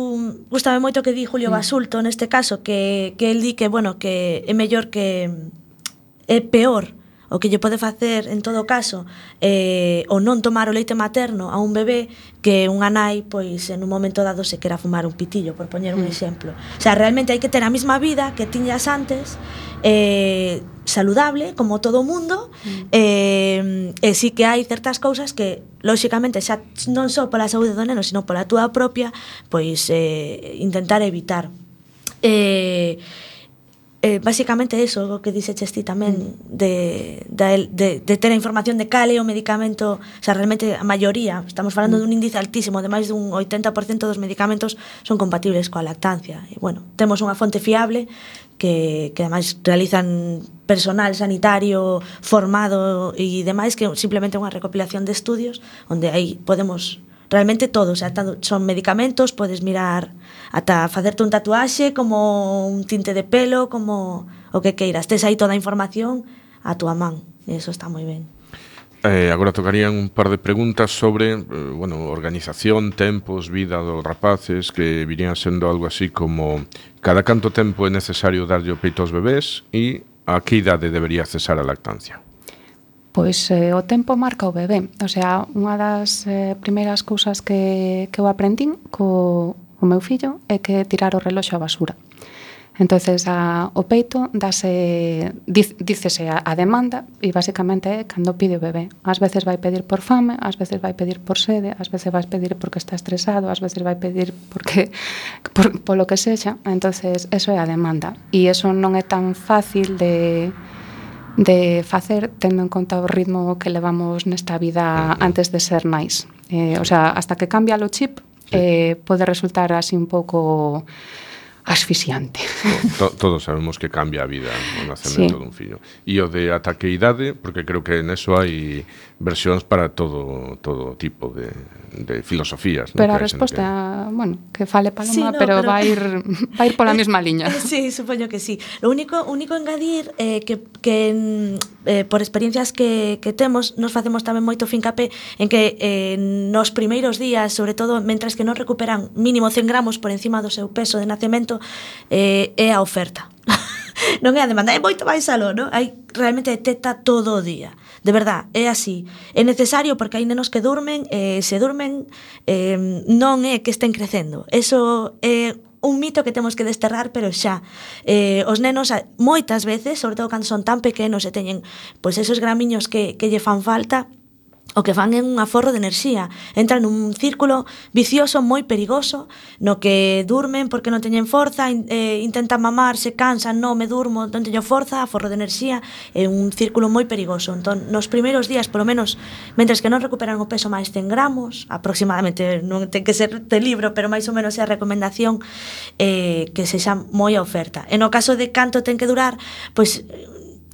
gustame moito que di Julio mm. Basulto neste caso, que, que el di que, bueno, que é mellor que é peor o que lle pode facer en todo caso eh, o non tomar o leite materno a un bebé que unha nai pois en un momento dado se quera fumar un pitillo por poñer un mm. exemplo o sea, realmente hai que ter a mesma vida que tiñas antes eh, saludable, como todo o mundo, mm. eh, e sí que hai certas cousas que, lóxicamente, xa non só pola saúde do neno, sino pola túa propia, pois eh, intentar evitar. Eh, eh, basicamente eso, o que dixeches ti tamén mm. de, de, de, de ter a información de cal é o medicamento o sea, realmente a maioría, estamos falando mm. dun índice altísimo de máis dun 80% dos medicamentos son compatibles coa lactancia e bueno, temos unha fonte fiable que, que ademais realizan personal sanitario formado e demais que simplemente unha recopilación de estudios onde aí podemos realmente todo, o sea, son medicamentos, podes mirar ata facerte un tatuaxe, como un tinte de pelo, como o que queiras. Tes aí toda a información a túa man. E eso está moi ben. Eh, agora tocarían un par de preguntas sobre, eh, bueno, organización, tempos, vida dos rapaces, que virían sendo algo así como cada canto tempo é necesario darlle o peito aos bebés e a que idade debería cesar a lactancia? Pois eh, o tempo marca o bebé. O sea, unha das eh, primeiras cousas que, que eu aprendín co o meu fillo é que tirar o reloxo á basura. Entonces, a, o peito dase, dícese a, a demanda e basicamente é cando pide o bebé. Ás veces vai pedir por fame, ás veces vai pedir por sede, ás veces vai pedir porque está estresado, ás veces vai pedir porque por, polo que sexa. Entonces, eso é a demanda. E eso non é tan fácil de de facer tendo en conta o ritmo que levamos nesta vida antes de ser nais. Eh, o sea, hasta que cambia o chip, eh, pode resultar así un pouco asfixiante. To, todos sabemos que cambia a vida o nacemento sí. dun fillo. E o de ata que idade, porque creo que neso hai versións para todo todo tipo de, de filosofías. Pero ¿no? a resposta, que... bueno, que fale Paloma, sí, no, pero, pero, vai ir vai ir pola mesma eh, liña. Sí, supoño que sí. Lo único único engadir eh, que, que eh, por experiencias que, que temos, nos facemos tamén moito fincape en que eh, nos primeiros días, sobre todo, mentras que non recuperan mínimo 100 gramos por encima do seu peso de nacemento, eh, é a oferta non é a demanda, é moito máis aló, non? Hai, realmente detecta todo o día. De verdad, é así. É necesario porque hai nenos que durmen, eh, se durmen, eh, non é que estén crecendo. Eso é un mito que temos que desterrar, pero xa. Eh, os nenos, moitas veces, sobre todo cando son tan pequenos e teñen pois esos gramiños que, que lle fan falta, o que fan é un aforro de enerxía. Entran nun círculo vicioso moi perigoso no que durmen porque non teñen forza, in, eh, intentan mamar, se cansan, non me durmo, non teño forza, aforro de enerxía, é un círculo moi perigoso. Entón, nos primeiros días, polo menos, mentres que non recuperan o peso máis 100 gramos, aproximadamente, non ten que ser de libro, pero máis ou menos é a recomendación eh, que se xa moi a oferta. E no caso de canto ten que durar, pois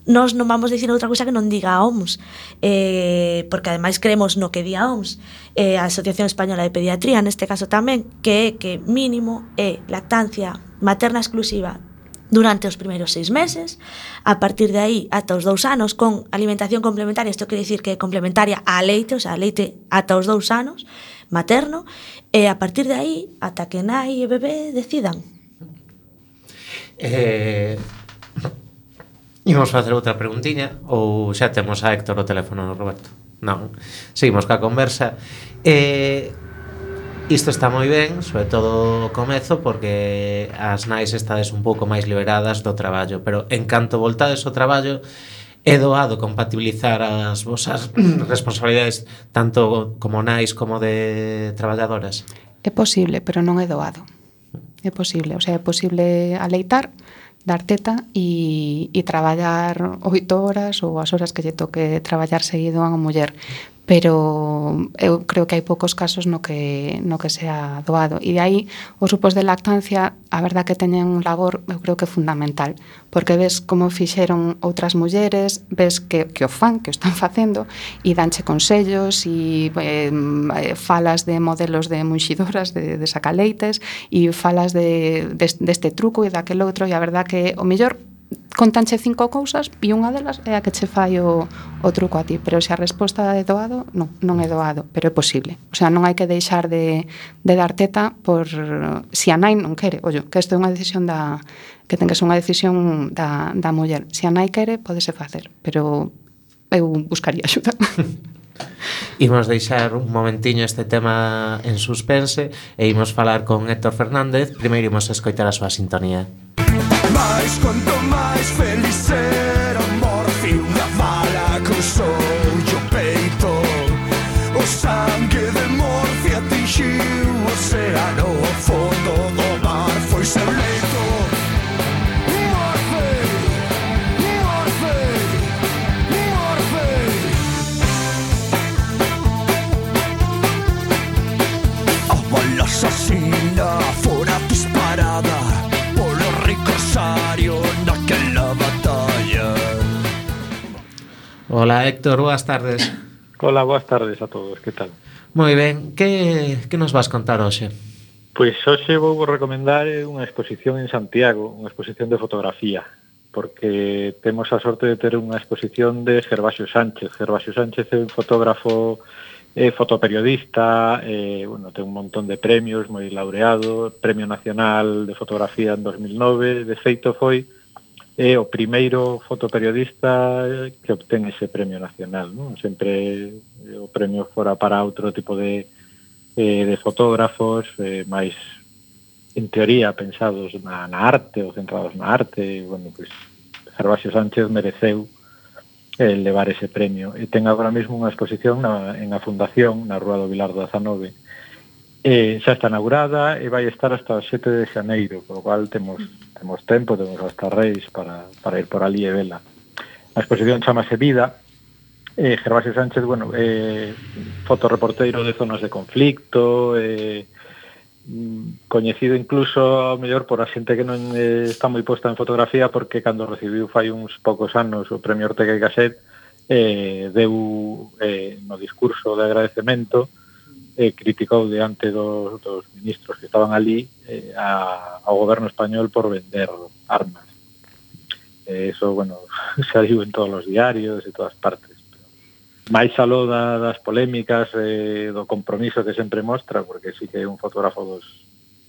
nós non vamos dicir outra cousa que non diga a OMS eh, porque ademais creemos no que di a OMS eh, a Asociación Española de Pediatría neste caso tamén que é que mínimo é lactancia materna exclusiva durante os primeiros seis meses, a partir de aí ata os dous anos con alimentación complementaria, isto quere dicir que é complementaria a leite, o sea, leite ata os dous anos materno, e a partir de aí ata que nai e bebé decidan. Eh, Imos facer outra preguntiña ou xa temos a Héctor o teléfono, Roberto? Non. Seguimos ca conversa. Eh, Isto está moi ben, sobre todo o comezo, porque as nais estades un pouco máis liberadas do traballo, pero en canto voltades ao traballo, é doado compatibilizar as vosas responsabilidades tanto como nais como de traballadoras? É posible, pero non é doado. É posible, o sea, é posible aleitar, dar teta e, e traballar oito horas ou as horas que lle toque traballar seguido a unha muller pero eu creo que hai poucos casos no que, no que sea doado. E de aí, os grupos de lactancia, a verdad que teñen un labor, eu creo que fundamental, porque ves como fixeron outras mulleres, ves que, que o fan, que o están facendo, e danche consellos, e eh, eh, falas de modelos de munxidoras, de, de sacaleites, e falas de, de, deste truco e daquel outro, e a verdad que o mellor contanche cinco cousas e unha delas é a que che fai o, o truco a ti, pero se a resposta é doado, non, non é doado, pero é posible. O sea, non hai que deixar de, de dar teta por se si a nai non quere, ollo, que isto é unha decisión da que ten que ser unha decisión da, da muller. Se a nai quere, podese facer, pero eu buscaría axuda. Imos deixar un momentiño este tema en suspense e imos falar con Héctor Fernández. Primeiro imos escoitar a súa sintonía. Música máis, quanto máis feliz ser Hola Héctor, boas tardes. Hola, boas tardes a todos, que tal? Moi ben, que, que nos vas contar hoxe? Pois hoxe vou recomendar unha exposición en Santiago, unha exposición de fotografía, porque temos a sorte de ter unha exposición de Gervasio Sánchez. Gervasio Sánchez é un fotógrafo é fotoperiodista, eh, bueno, ten un montón de premios, moi laureado, Premio Nacional de Fotografía en 2009, de feito foi é o primeiro fotoperiodista eh, que obtén ese premio nacional. Non? Sempre eh, o premio fora para outro tipo de, eh, de fotógrafos eh, máis, en teoría, pensados na, na arte ou centrados na arte. Bueno, pois, Gervasio Sánchez mereceu eh, levar ese premio. E ten agora mesmo unha exposición na, en a Fundación, na Rúa do Vilar do 19, eh, xa está inaugurada e vai estar hasta o 7 de xaneiro, polo cual temos temos tempo, temos hasta reis para, para ir por ali e vela. A exposición chamase Vida, eh, Gervasio Sánchez, bueno, eh, fotoreporteiro de zonas de conflicto, eh, coñecido incluso ao mellor por a xente que non eh, está moi posta en fotografía porque cando recibiu fai uns poucos anos o premio Ortega y Gasset eh, deu eh, no discurso de agradecemento eh, criticou diante dos, dos ministros que estaban ali eh, a, ao goberno español por vender armas. Eh, eso, bueno, saiu en todos os diarios e todas partes. Pero máis aló da, das polémicas, eh, do compromiso que sempre mostra, porque sí que é un fotógrafo dos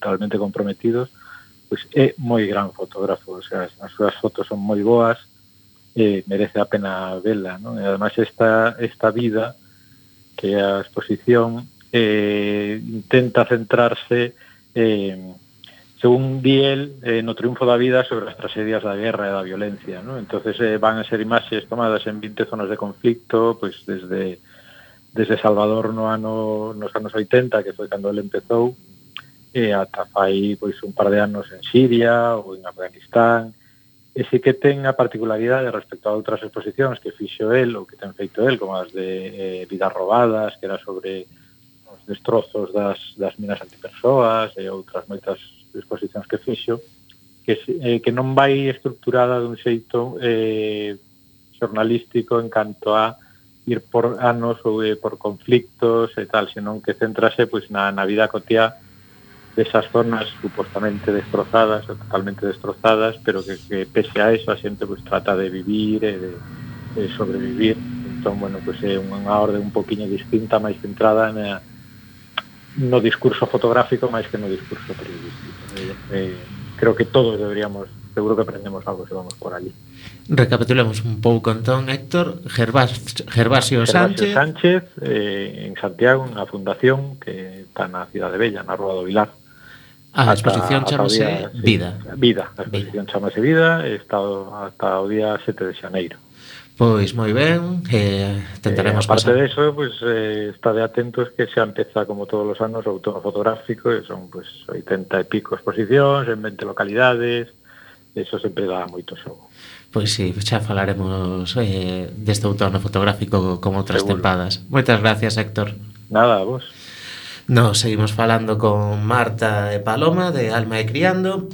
totalmente comprometidos, pois é moi gran fotógrafo, o sea, as, as súas fotos son moi boas, eh, merece a pena vela, non? E ademais esta, esta vida que a exposición eh, intenta centrarse eh, según di el, eh, no triunfo da vida sobre as tragedias da guerra e da violencia. ¿no? entonces eh, van a ser imaxes tomadas en 20 zonas de conflicto, pois pues, desde desde Salvador no ano nos anos 80, que foi cando ele empezou, e eh, ata fai pois un par de anos en Siria ou en Afganistán, e sí que ten a particularidade respecto a outras exposicións que fixo el ou que ten feito el, como as de eh, Vidas Robadas, que era sobre destrozos das, das minas antipersoas e outras moitas exposicións que fixo, que, eh, que non vai estructurada dun xeito eh, xornalístico en canto a ir por anos ou eh, por conflictos e tal, senón que centrase pois, na, na vida cotiá desas zonas supostamente destrozadas ou totalmente destrozadas, pero que, que pese a eso a xente pois, trata de vivir e de, de sobrevivir. Entón, bueno, pois, é unha orde un poquinho distinta, máis centrada na, no discurso fotográfico máis que no discurso periodístico. Eh, creo que todos deberíamos, seguro que aprendemos algo se vamos por allí. Recapitulemos un pouco entón, Héctor, Gervasio, Gervasio Sánchez. Sánchez, eh, en Santiago, na fundación que está na cidade Bella, na Rúa do Vilar. A exposición chamase día, sí, Vida. Vida, a exposición chamase Vida, está hasta o día 7 de xaneiro. Pois moi ben, eh, tentaremos eh, aparte pasar. De eso, pues, eh, está de atentos que xa empeza como todos os anos o outono fotográfico, e son pues, 80 e pico exposicións, en 20 localidades, eso sempre dá moito xogo. Pois sí, xa falaremos eh, deste outono fotográfico como outras Seguro. tempadas. Moitas gracias, Héctor. Nada, vos. Nos seguimos falando con Marta e Paloma de Alma e Criando.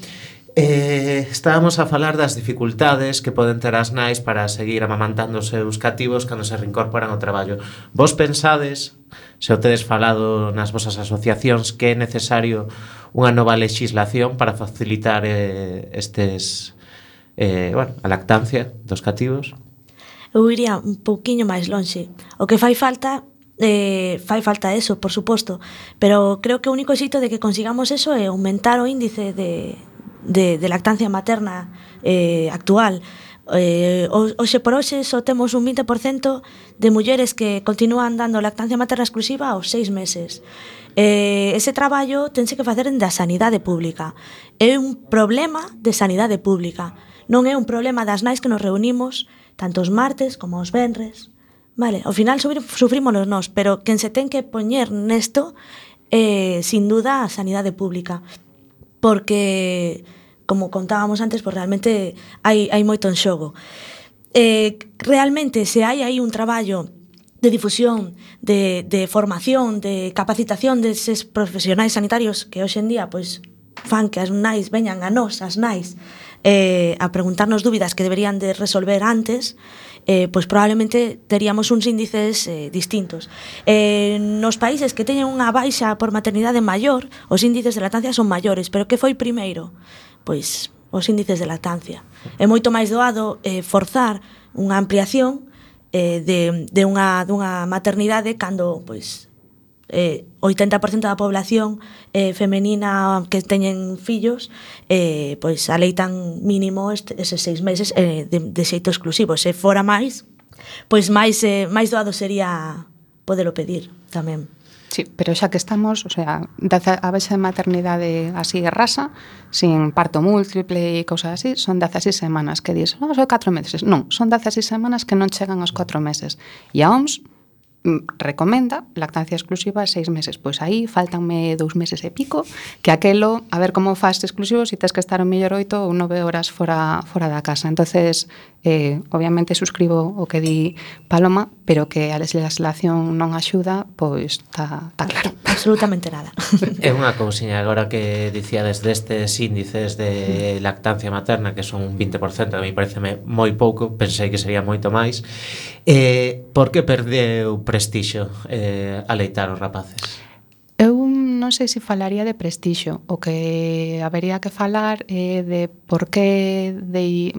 Eh, estábamos a falar das dificultades que poden ter as nais para seguir amamantando os seus cativos cando se reincorporan ao traballo. Vos pensades, se o tedes falado nas vosas asociacións, que é necesario unha nova legislación para facilitar eh, estes eh, bueno, a lactancia dos cativos? Eu iría un pouquiño máis lonxe. O que fai falta eh, fai falta eso, por suposto, pero creo que o único xeito de que consigamos eso é aumentar o índice de, de, de lactancia materna eh, actual. Eh, hoxe por hoxe só temos un 20% de mulleres que continúan dando lactancia materna exclusiva aos seis meses. Eh, ese traballo tense que facer da sanidade pública. É un problema de sanidade pública. Non é un problema das nais que nos reunimos tanto os martes como os venres. Vale, ao final sufrímonos nós, pero quen se ten que poñer nesto eh, sin duda a sanidade pública porque como contábamos antes, pues realmente hai, hai moito en xogo. Eh, realmente, se hai aí un traballo de difusión, de, de formación, de capacitación deses profesionais sanitarios que hoxe en día pois, fan que as nais veñan a nós, as nais, eh, a preguntarnos dúbidas que deberían de resolver antes, eh, pois probablemente teríamos uns índices eh, distintos. Eh, nos países que teñen unha baixa por maternidade maior, os índices de lactancia son maiores, pero que foi primeiro? Pois os índices de lactancia. É moito máis doado eh, forzar unha ampliación eh, de, de, unha, dunha maternidade cando pois, eh, 80% da población eh, femenina que teñen fillos eh, pois aleitan mínimo este, eses seis meses eh, de, de xeito exclusivo se fora máis pois máis eh, máis doado sería podelo pedir tamén Sí, pero xa que estamos, o sea, a base de maternidade así rasa, sin parto múltiple e cousas así, son 16 semanas que dis, non, son 4 meses. Non, son 16 semanas que non chegan aos 4 meses. E a OMS recomenda lactancia exclusiva seis meses. Pois aí faltanme dous meses e pico, que aquelo, a ver como faz exclusivo, se si tes que estar o mellor oito ou nove horas fora, fora da casa. entonces eh, obviamente suscribo o que di Paloma, pero que a legislación non axuda, pois está tá claro. Absolutamente nada. É unha consiña agora que dicíades destes índices de lactancia materna, que son un 20%, a mí pareceme moi pouco, pensei que sería moito máis. Eh, por que perdeu prestixio eh, aleitar os rapaces? Eu non sei se falaría de prestixio, O que habería que falar é eh, de por que de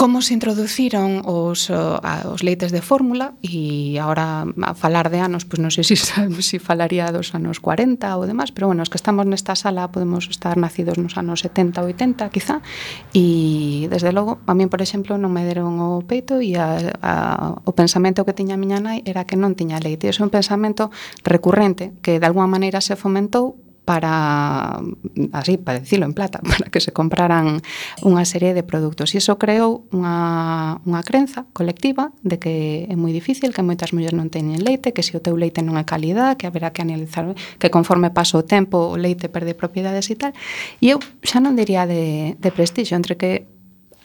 como se introduciron os, eh, os leites de fórmula e agora a falar de anos, pois non sei se sabemos se falaría dos anos 40 ou demás, pero bueno, os que estamos nesta sala podemos estar nacidos nos anos 70 ou 80 quizá, e desde logo a min, por exemplo, non me deron o peito e a, a, o pensamento que tiña a miña nai era que non tiña leite, E é un pensamento recurrente que de alguma maneira se fomentou para, así, para decirlo en plata, para que se compraran unha serie de produtos. E iso creou unha, unha crenza colectiva de que é moi difícil, que moitas mulleres non teñen leite, que se o teu leite non é calidad, que haberá que analizar, que conforme pasa o tempo o leite perde propiedades e tal. E eu xa non diría de, de prestixo, entre que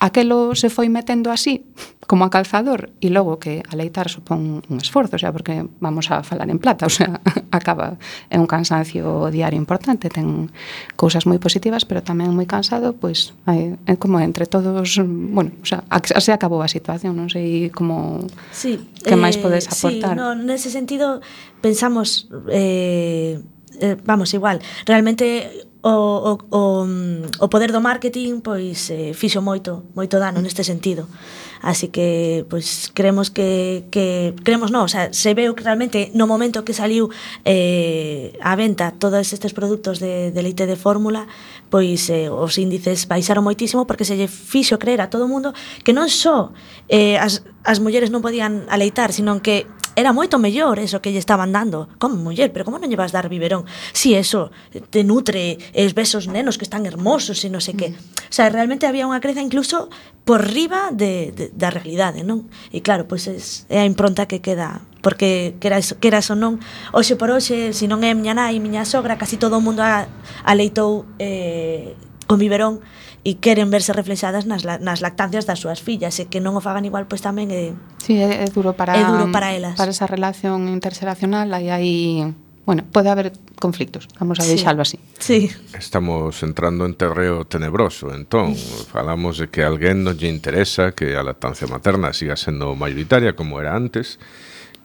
aquelo se foi metendo así, como a calzador, e logo que aleitar supón un esforzo, o sea, porque vamos a falar en plata, o sea, acaba, é un cansancio diario importante, ten cousas moi positivas, pero tamén moi cansado, pois, é, é como entre todos, bueno, o sea, así acabou a situación, non sei como sí, que máis eh, podes aportar. Sí, no, nese sentido, pensamos, eh, eh, vamos, igual, realmente o, o, o, o poder do marketing pois eh, fixo moito, moito dano neste sentido. Así que pois creemos que, que creemos non, o sea, se veu que realmente no momento que saliu eh, a venta todos estes produtos de, de leite de fórmula, pois eh, os índices baixaron moitísimo porque se lle fixo creer a todo o mundo que non só eh, as, as mulleres non podían aleitar, sino que era moito mellor eso que lle estaban dando. Como muller, pero como non lle vas dar biberón? Si eso te nutre, es ves os nenos que están hermosos e non sei que. Mm. O sea, realmente había unha creza incluso por riba de, de, da realidade, non? E claro, pois pues é, a impronta que queda porque queras, queras ou non, hoxe por hoxe, se non é miña nai e miña sogra, casi todo o mundo a, aleitou eh, con biberón e queren verse reflexadas nas, nas lactancias das súas fillas e que non o fagan igual pois tamén é Sí, é, é duro para é duro para elas. Para esa relación interxeracional aí hai Bueno, pode haber conflictos, vamos a sí. deixalo así. Sí. Estamos entrando en terreo tenebroso, entón, falamos de que a alguén non lle interesa que a lactancia materna siga sendo mayoritaria como era antes,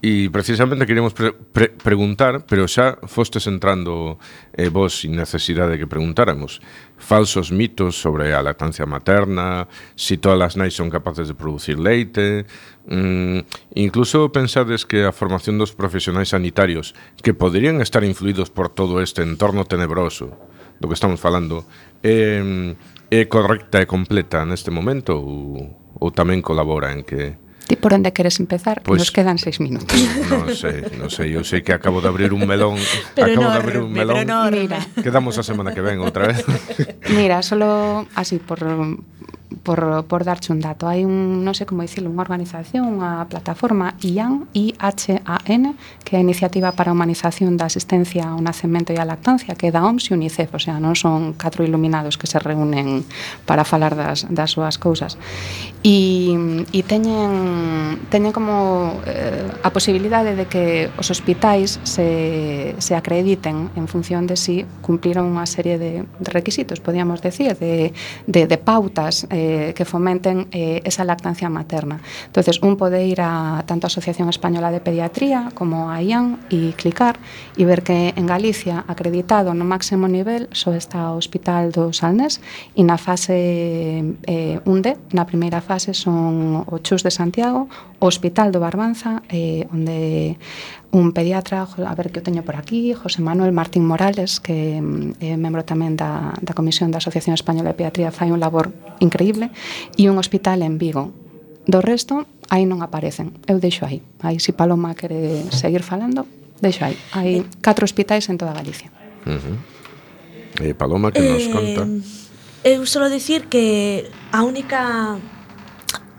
E precisamente queremos pre pre preguntar, pero xa fostes entrando eh, vos sin necesidade que preguntáramos, falsos mitos sobre a lactancia materna, si todas as nais son capaces de producir leite, mm, incluso pensades que a formación dos profesionais sanitarios que poderían estar influídos por todo este entorno tenebroso do que estamos falando, eh, é correcta e completa neste momento ou, ou tamén colabora en que Ti por onde queres empezar? Pois, nos quedan seis minutos. Non sei, non sei, eu sei que acabo de abrir un melón, pero acabo de abrir un melón. Pero no, mira. Quedamos a semana que ven outra vez. Mira, solo así por por, por darche un dato, hai un, non sei como dicilo, unha organización, unha plataforma IAN, I-H-A-N, que é a Iniciativa para a Humanización da Asistencia ao Nacemento e á Lactancia, que é da OMS e UNICEF, o sea, non son catro iluminados que se reúnen para falar das, das súas cousas. E, e teñen, teñen como eh, a posibilidade de que os hospitais se, se acrediten en función de si cumpliron unha serie de, de requisitos, podíamos decir, de, de, de pautas eh, eh, que fomenten eh, esa lactancia materna. Entonces, un pode ir a tanto a Asociación Española de Pediatría como a IAN e clicar e ver que en Galicia, acreditado no máximo nivel, só está o Hospital do Salnés e na fase eh, 1D, na primeira fase, son o Chus de Santiago, Hospital do Barbanza, eh, onde un pediatra, a ver que o teño por aquí, José Manuel Martín Morales, que mm, é eh, membro tamén da, da Comisión da Asociación Española de Pediatría, fai un labor increíble, e un hospital en Vigo. Do resto, aí non aparecen. Eu deixo aí. Aí, se si Paloma quere seguir falando, deixo aí. Hai eh. catro hospitais en toda Galicia. Uh -huh. eh, Paloma, que nos eh, conta? Eu solo dicir que a única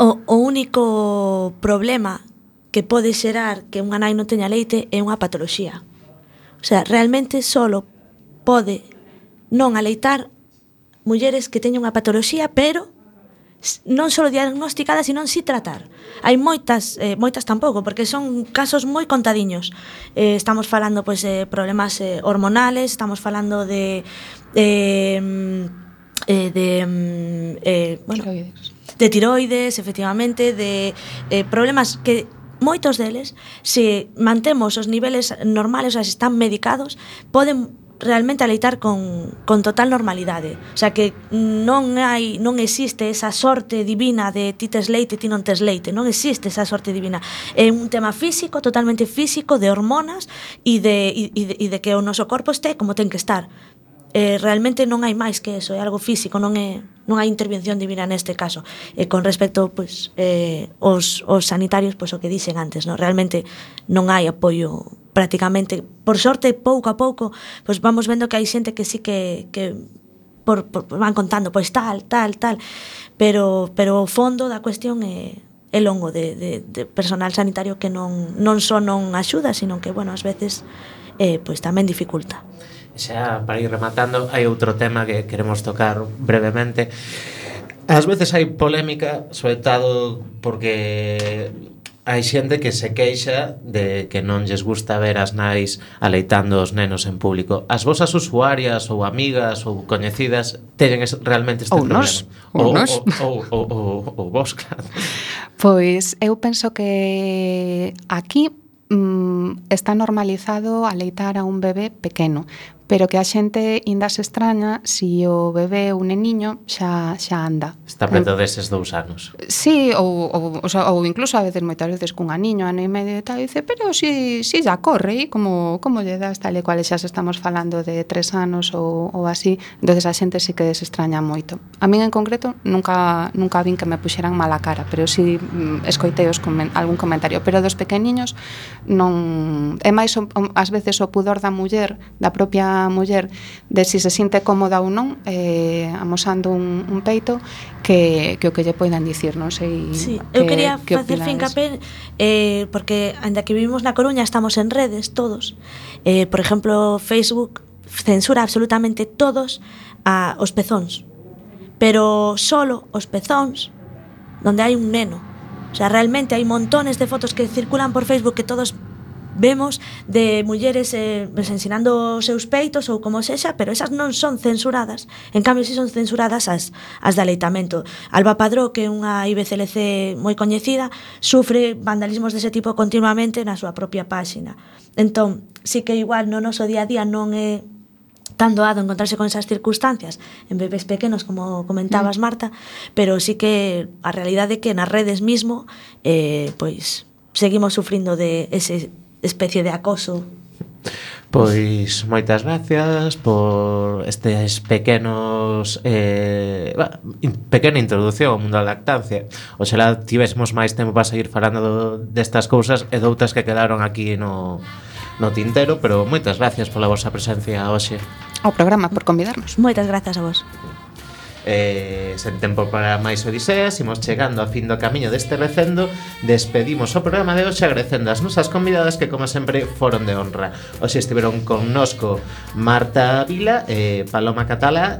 O, o único problema que pode xerar que unha nai non teña leite é unha patoloxía. O sea, realmente solo pode non aleitar mulleres que teñen unha patoloxía, pero non só diagnosticada, sino si tratar. Hai moitas, eh, moitas tampouco, porque son casos moi contadiños. Eh, estamos falando pois, de eh, problemas eh, hormonales, estamos falando de... Eh, eh, de eh, bueno, tiroides de tiroides, efectivamente, de eh, problemas que moitos deles, se mantemos os niveles normales, ou se están medicados, poden realmente aleitar con, con total normalidade. O sea que non hai non existe esa sorte divina de ti tes leite, ti non tes leite, non existe esa sorte divina. É un tema físico, totalmente físico, de hormonas e de, e, e de, e de que o noso corpo este como ten que estar. Eh, realmente non hai máis que eso, é algo físico, non é non hai intervención divina neste caso. E con respecto pois eh os os sanitarios, pois o que dixen antes, no realmente non hai apoio prácticamente. Por sorte, pouco a pouco, pois vamos vendo que hai xente que sí que que por, por van contando pois tal, tal, tal, pero pero o fondo da cuestión é é longo de, de, de personal sanitario que non, non só non axuda, sino que, bueno, ás veces eh, pois tamén dificulta xa para ir rematando, hai outro tema que queremos tocar brevemente. Ás veces hai polémica, sobre todo porque hai xente que se queixa de que non lles gusta ver as nais aleitando os nenos en público. As vosas usuarias ou amigas ou coñecidas teñen es, realmente este ou problema. Nos, ou, ou nos. Ou, ou, ou, ou vos, claro. Pois eu penso que aquí mm, está normalizado aleitar a un bebé pequeno, pero que a xente inda se extraña si o bebé ou neniño xa xa anda. Está preto deses dous anos. Sí, ou, ou, o sea, ou incluso a veces moitas veces cun aniño, ano e medio e tal, e dice, pero si, si xa corre, e como, como lle das tal e cual, xa estamos falando de tres anos ou, ou así, entonces a xente sí que desextraña moito. A min en concreto nunca, nunca vin que me puxeran mala cara, pero si sí, mm, escoitei os comen, algún comentario, pero dos pequeniños non... É máis o, as veces o pudor da muller, da propia a muller de si se sinte cómoda ou non eh, amosando un, un peito que, que o que lle poidan dicir, non sei sí. que, Eu quería que facer fincapé eh, porque anda que vivimos na Coruña estamos en redes todos eh, por exemplo Facebook censura absolutamente todos a, os pezóns pero solo os pezóns donde hai un neno O sea, realmente hai montones de fotos que circulan por Facebook que todos vemos de mulleres eh, ensinando os seus peitos ou como sexa, pero esas non son censuradas. En cambio, si son censuradas as, as de aleitamento. Alba Padró, que é unha IBCLC moi coñecida, sufre vandalismos dese tipo continuamente na súa propia páxina. Entón, si que igual no noso día a día non é tan doado encontrarse con esas circunstancias en bebés pequenos, como comentabas, mm. Marta, pero sí que a realidade é que nas redes mismo eh, pois seguimos sufrindo de ese especie de acoso. Pois moitas gracias por estes pequenos eh, bah, in, pequena introducción ao mundo da lactancia. Oxalá tivésemos máis tempo para seguir falando destas cousas e doutras que quedaron aquí no, no tintero, pero moitas gracias pola vosa presencia hoxe. Ao programa por convidarnos. Moitas grazas a vos. Eh, sen tempo para máis Odiseas, imos chegando a fin do camiño deste recendo, despedimos o programa de hoxe agradecendo as nosas convidadas que como sempre foron de honra. Hoxe estiveron connosco Marta Vila, eh, Paloma Catala,